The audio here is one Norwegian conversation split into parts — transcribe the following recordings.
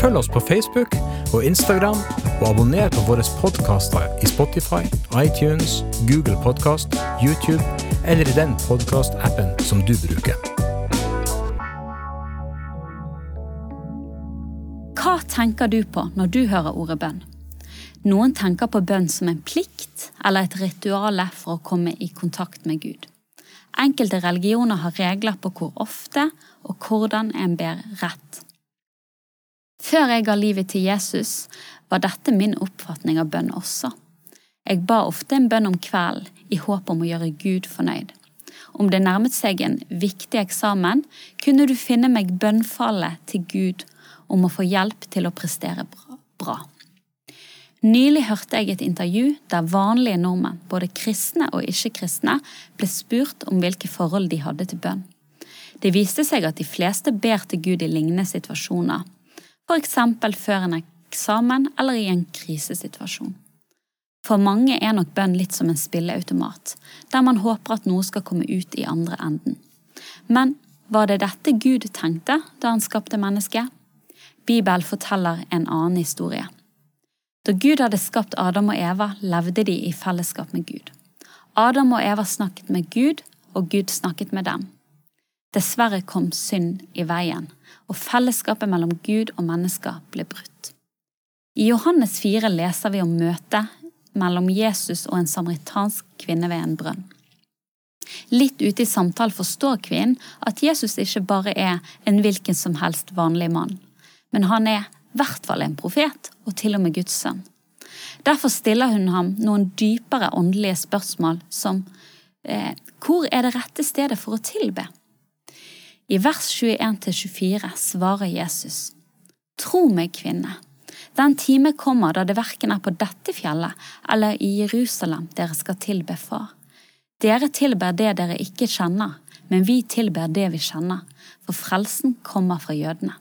Følg oss på Facebook og Instagram, og abonner på våre podkaster i Spotify, iTunes, Google Podkast, YouTube eller i den podkastappen som du bruker. Hva tenker du på når du hører ordet bønn? Noen tenker på bønn som en plikt eller et ritual for å komme i kontakt med Gud. Enkelte religioner har regler på hvor ofte og hvordan en ber rett. Før jeg ga livet til Jesus, var dette min oppfatning av bønn også. Jeg ba ofte en bønn om kvelden i håp om å gjøre Gud fornøyd. Om det nærmet seg en viktig eksamen, kunne du finne meg bønnfallet til Gud om å få hjelp til å prestere bra. Nylig hørte jeg et intervju der vanlige nordmenn, både kristne og ikke-kristne, ble spurt om hvilke forhold de hadde til bønn. Det viste seg at de fleste ber til Gud i lignende situasjoner, f.eks. før en eksamen eller i en krisesituasjon. For mange er nok bønn litt som en spilleautomat, der man håper at noe skal komme ut i andre enden. Men var det dette Gud tenkte da han skapte mennesket? Bibelen forteller en annen historie. Da Gud hadde skapt Adam og Eva, levde de i fellesskap med Gud. Adam og Eva snakket med Gud, og Gud snakket med dem. Dessverre kom synd i veien, og fellesskapet mellom Gud og mennesker ble brutt. I Johannes 4 leser vi om møtet mellom Jesus og en samaritansk kvinne ved en brønn. Litt ute i samtalen forstår kvinnen at Jesus ikke bare er en hvilken som helst vanlig mann, men han er i hvert fall en profet, og til og med Guds sønn. Derfor stiller hun ham noen dypere åndelige spørsmål som eh, Hvor er det rette stedet for å tilbe? I vers 21-24 svarer Jesus, Tro meg, kvinne, den time kommer da det verken er på dette fjellet eller i Jerusalem dere skal tilbe Far. Dere tilber det dere ikke kjenner, men vi tilber det vi kjenner, for frelsen kommer fra jødene.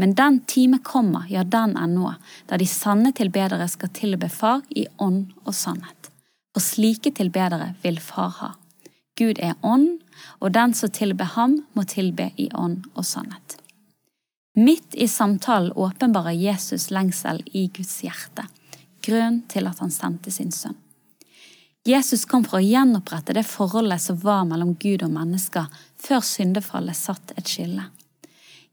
Men den time kommer, ja, den er nå, da de sanne tilbedere skal tilbe Far i ånd og sannhet. Og slike tilbedere vil Far ha. Gud er ånd, og den som tilber ham, må tilbe i ånd og sannhet. Midt i samtalen åpenbarer Jesus lengsel i Guds hjerte, grunn til at han sendte sin sønn. Jesus kom for å gjenopprette det forholdet som var mellom Gud og mennesker før syndefallet satt et skille.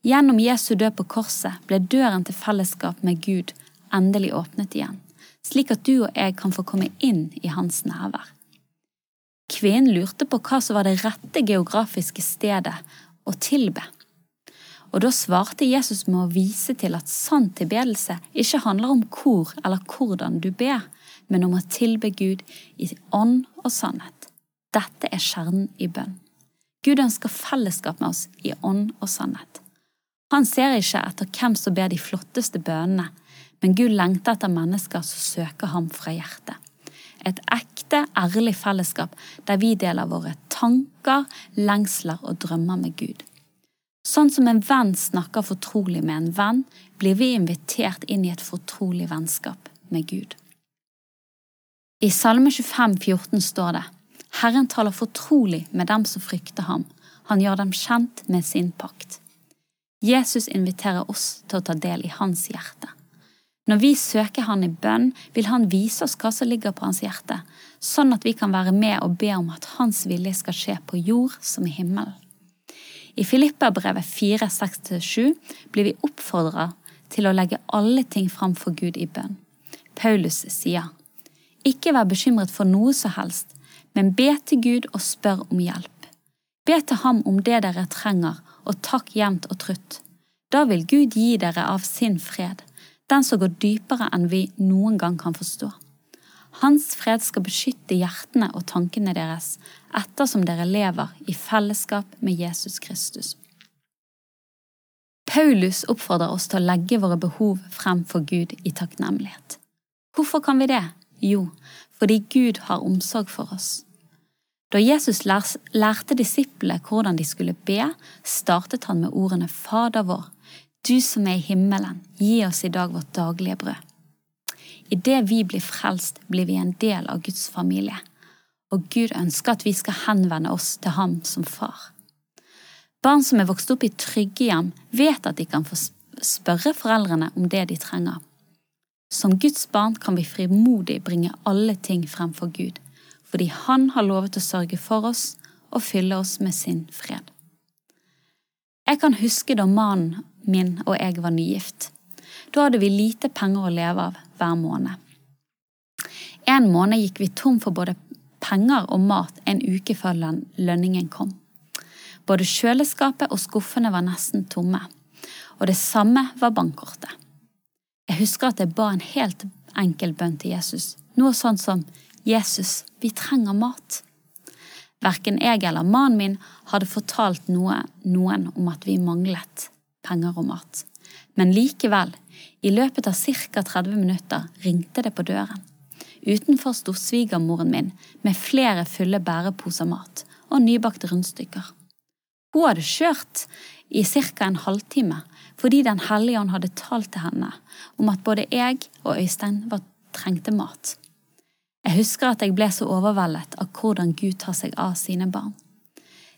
Gjennom Jesu død på korset ble døren til fellesskap med Gud endelig åpnet igjen, slik at du og jeg kan få komme inn i hans nærvær. Kvinnen lurte på hva som var det rette geografiske stedet å tilbe. Og da svarte Jesus med å vise til at sann tilbedelse ikke handler om hvor eller hvordan du ber, men om å tilbe Gud i ånd og sannhet. Dette er kjernen i bønn. Gud ønsker fellesskap med oss i ånd og sannhet. Han ser ikke etter hvem som ber de flotteste bønnene, men Gud lengter etter mennesker som søker ham fra hjertet. Et ekte, ærlig fellesskap der vi deler våre tanker, lengsler og drømmer med Gud. Sånn som en venn snakker fortrolig med en venn, blir vi invitert inn i et fortrolig vennskap med Gud. I Salme 25, 14 står det Herren taler fortrolig med dem som frykter ham, han gjør dem kjent med sin pakt. Jesus inviterer oss til å ta del i hans hjerte. Når vi søker han i bønn, vil han vise oss hva som ligger på hans hjerte, sånn at vi kan være med og be om at hans vilje skal skje på jord som i himmelen. I Filipperbrevet 4.6-7 blir vi oppfordra til å legge alle ting fram for Gud i bønn. Paulus sier, Ikke vær bekymret for noe som helst, men be til Gud og spør om hjelp. Be til ham om det dere trenger, og takk jevnt og trutt. Da vil Gud gi dere av sin fred, den som går dypere enn vi noen gang kan forstå. Hans fred skal beskytte hjertene og tankene deres ettersom dere lever i fellesskap med Jesus Kristus. Paulus oppfordrer oss til å legge våre behov frem for Gud i takknemlighet. Hvorfor kan vi det? Jo, fordi Gud har omsorg for oss. Da Jesus lærte disiplene hvordan de skulle be, startet han med ordene Fader vår, du som er i himmelen, gi oss i dag vårt daglige brød. Idet vi blir frelst, blir vi en del av Guds familie, og Gud ønsker at vi skal henvende oss til ham som far. Barn som er vokst opp i trygge hjem, vet at de kan få spørre foreldrene om det de trenger. Som Guds barn kan vi frimodig bringe alle ting fremfor Gud, fordi Han har lovet å sørge for oss og fylle oss med sin fred. Jeg kan huske da mannen min og jeg var nygift. Da hadde vi lite penger å leve av hver måned. En måned gikk vi tom for både penger og mat en uke før lønningen kom. Både kjøleskapet og skuffene var nesten tomme, og det samme var bankkortet. Jeg husker at jeg ba en helt enkel bønn til Jesus, noe sånt som Jesus, vi trenger mat. Verken jeg eller mannen min hadde fortalt noe, noen om at vi manglet penger og mat. Men likevel, i løpet av ca 30 minutter ringte det på døren. Utenfor sto svigermoren min med flere fulle bæreposer mat og nybakte rundstykker. Hun hadde kjørt i ca. en halvtime fordi Den hellige ånd hadde talt til henne om at både jeg og Øystein var, trengte mat. Jeg husker at jeg ble så overveldet av hvordan Gud tar seg av sine barn.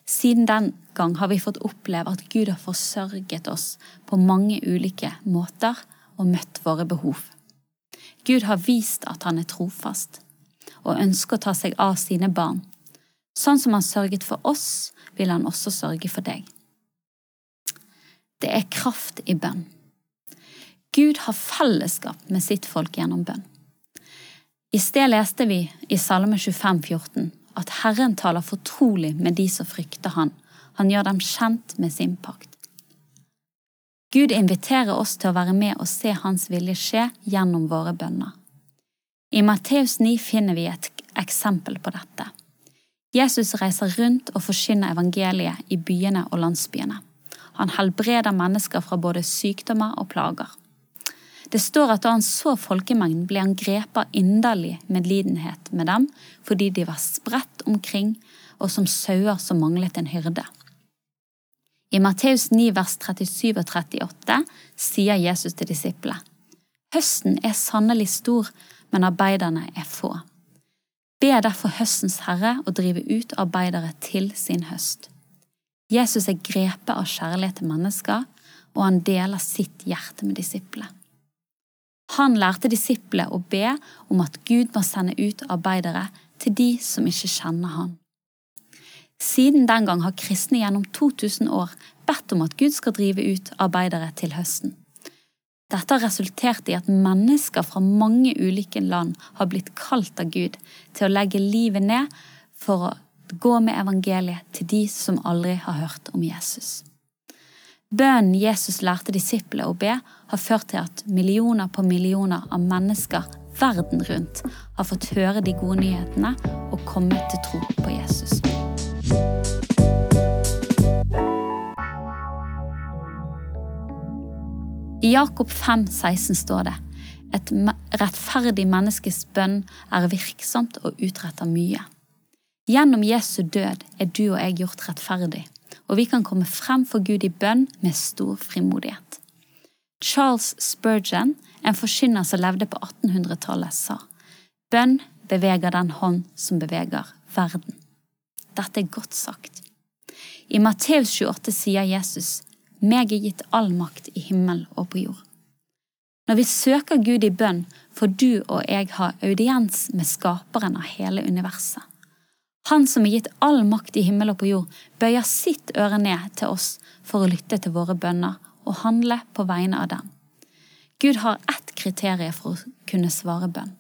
Siden den gang har vi fått oppleve at Gud har forsørget oss på mange ulike måter og møtt våre behov. Gud har vist at han er trofast og ønsker å ta seg av sine barn. Sånn som han sørget for oss, vil han også sørge for deg. Det er kraft i bønn. Gud har fellesskap med sitt folk gjennom bønn. I sted leste vi i Salme 25, 14, at Herren taler fortrolig med de som frykter Han. Han gjør dem kjent med sin pakt. Gud inviterer oss til å være med og se Hans vilje skje gjennom våre bønner. I Matteus 9 finner vi et eksempel på dette. Jesus reiser rundt og forkynner evangeliet i byene og landsbyene. Han helbreder mennesker fra både sykdommer og plager. Det står at da han så folkemengden, ble han grepet av inderlig medlidenhet med dem fordi de var spredt omkring og som sauer som manglet en hyrde. I Matteus 9 vers 37 og 38 sier Jesus til disiplene, Høsten er sannelig stor, men arbeiderne er få. Be derfor høstens herre å drive ut arbeidere til sin høst. Jesus er grepet av kjærlighet til mennesker, og han deler sitt hjerte med disiplene. Han lærte disiplet å be om at Gud må sende ut arbeidere til de som ikke kjenner han. Siden den gang har kristne gjennom 2000 år bedt om at Gud skal drive ut arbeidere til høsten. Dette har resultert i at mennesker fra mange ulike land har blitt kalt av Gud til å legge livet ned for å gå med evangeliet til de som aldri har hørt om Jesus. Bønnen Jesus lærte disiplene å be, har ført til at millioner på millioner av mennesker verden rundt har fått høre de gode nyhetene og kommet til tro på Jesus. I Jakob 5, 16 står det et rettferdig menneskes bønn er virksomt og utretter mye. Gjennom Jesu død er du og jeg gjort rettferdig, og vi kan komme frem for Gud i bønn med stor frimodighet. Charles Spurgeon, en forkynner som levde på 1800-tallet, sa bønn beveger den hånd som beveger verden. Dette er godt sagt. I Matteus 28 sier Jesus, meg er gitt all makt i himmel og på jord. Når vi søker Gud i bønn, får du og jeg ha audiens med skaperen av hele universet. Han som er gitt all makt i himmel og på jord, bøyer sitt øre ned til oss for å lytte til våre bønner og handle på vegne av dem. Gud har ett kriterium for å kunne svare bønn.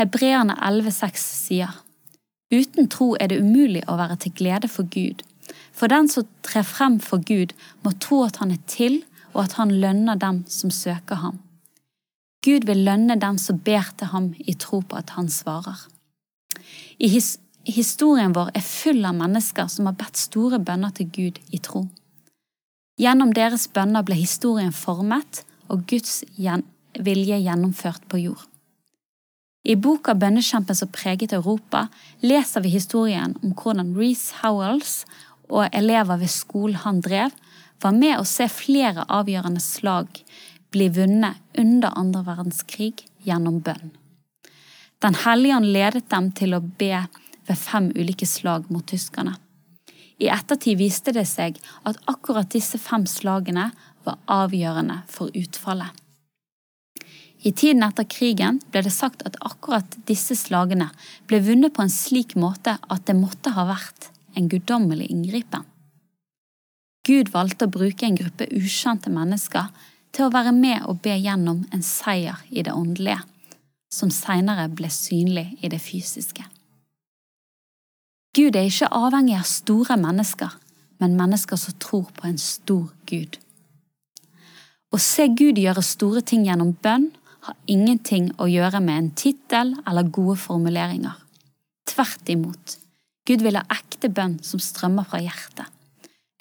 Hebreerne 11,6 sier Uten tro er det umulig å være til glede for Gud. For den som trer frem for Gud, må tro at han er til, og at han lønner dem som søker ham. Gud vil lønne dem som ber til ham i tro på at han svarer. I Historien vår er full av mennesker som har bedt store bønner til Gud i tro. Gjennom deres bønner ble historien formet og Guds vilje gjennomført på jord. I boka 'Bønnekjempen som preget Europa' leser vi historien om hvordan Reece Howells og elever ved skolen han drev, var med å se flere avgjørende slag bli vunnet under andre verdenskrig gjennom bønn. Den hellige ånd ledet dem til å be ved fem ulike slag mot tyskerne. I ettertid viste det seg at akkurat disse fem slagene var avgjørende for utfallet. I tiden etter krigen ble det sagt at akkurat disse slagene ble vunnet på en slik måte at det måtte ha vært en guddommelig inngripen. Gud valgte å bruke en gruppe ukjente mennesker til å være med og be gjennom en seier i det åndelige, som senere ble synlig i det fysiske. Gud er ikke avhengig av store mennesker, men mennesker som tror på en stor Gud. Å se Gud gjøre store ting gjennom bønn har ingenting å gjøre med en tittel eller gode formuleringer. Tvert imot. Gud vil ha ekte bønn som strømmer fra hjertet.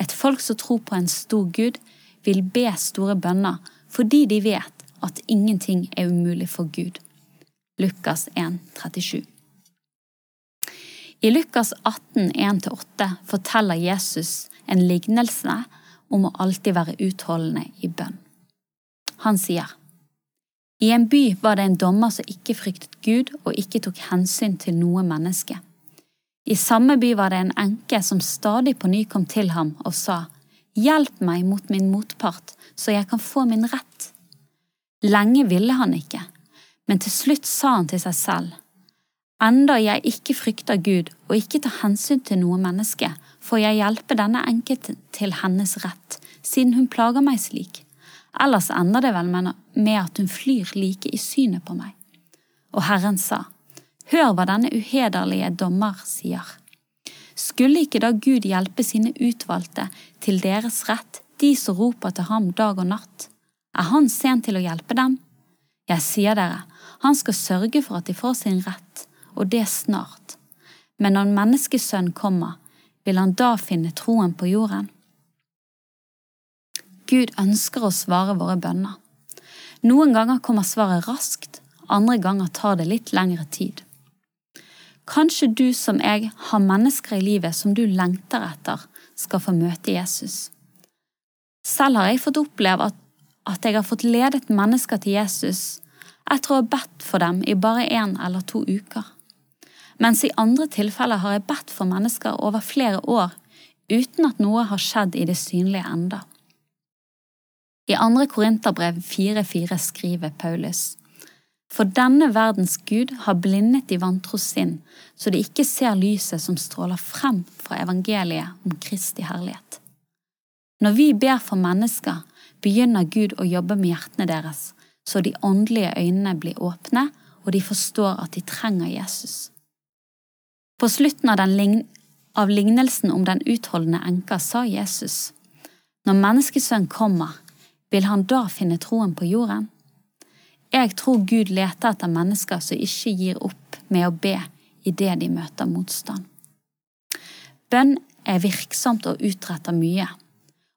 Et folk som tror på en stor Gud, vil be store bønner fordi de vet at ingenting er umulig for Gud. Lukas 1, 37. I Lukas 18, 1-8 forteller Jesus en lignelse om å alltid være utholdende i bønn. Han sier, i en by var det en dommer som ikke fryktet Gud og ikke tok hensyn til noe menneske. I samme by var det en enke som stadig på ny kom til ham og sa, Hjelp meg mot min motpart, så jeg kan få min rett. Lenge ville han ikke, men til slutt sa han til seg selv, Enda jeg ikke frykter Gud og ikke tar hensyn til noe menneske, får jeg hjelpe denne enkelte til hennes rett, siden hun plager meg slik. Ellers ender det vel med at hun flyr like i synet på meg. Og Herren sa, Hør hva denne uhederlige dommer sier. Skulle ikke da Gud hjelpe sine utvalgte til deres rett, de som roper til ham dag og natt? Er han sen til å hjelpe dem? Jeg sier dere, han skal sørge for at de får sin rett, og det snart. Men når menneskesønn kommer, vil han da finne troen på jorden? Gud ønsker å svare våre bønner. Noen ganger kommer svaret raskt, andre ganger tar det litt lengre tid. Kanskje du som jeg har mennesker i livet som du lengter etter skal få møte Jesus. Selv har jeg fått oppleve at, at jeg har fått ledet mennesker til Jesus etter å ha bedt for dem i bare én eller to uker. Mens i andre tilfeller har jeg bedt for mennesker over flere år uten at noe har skjedd i det synlige enda. I andre Korinterbrev 4,4 skriver Paulus For denne verdens Gud har blindet de vantro sinn, så de ikke ser lyset som stråler frem fra evangeliet om Kristi herlighet. Når vi ber for mennesker, begynner Gud å jobbe med hjertene deres, så de åndelige øynene blir åpne, og de forstår at de trenger Jesus. På slutten av, den, av lignelsen om den utholdende enka sa Jesus, Når menneskesønnen kommer, vil han da finne troen på jorden? Jeg tror Gud leter etter mennesker som ikke gir opp med å be idet de møter motstand. Bønn er virksomt og utretter mye.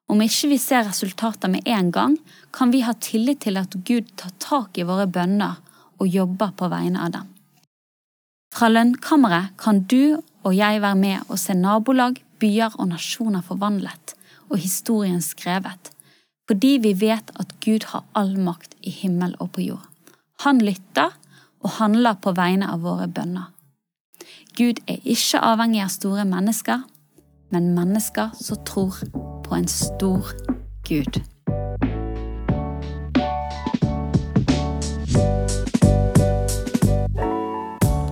Om ikke vi ser resultater med en gang, kan vi ha tillit til at Gud tar tak i våre bønner og jobber på vegne av dem. Fra lønnkammeret kan du og jeg være med og se nabolag, byer og nasjoner forvandlet og historien skrevet fordi vi vet at Gud har all makt i himmel og på jord. Han lytter og handler på vegne av våre bønner. Gud er ikke avhengig av store mennesker, men mennesker som tror på en stor Gud.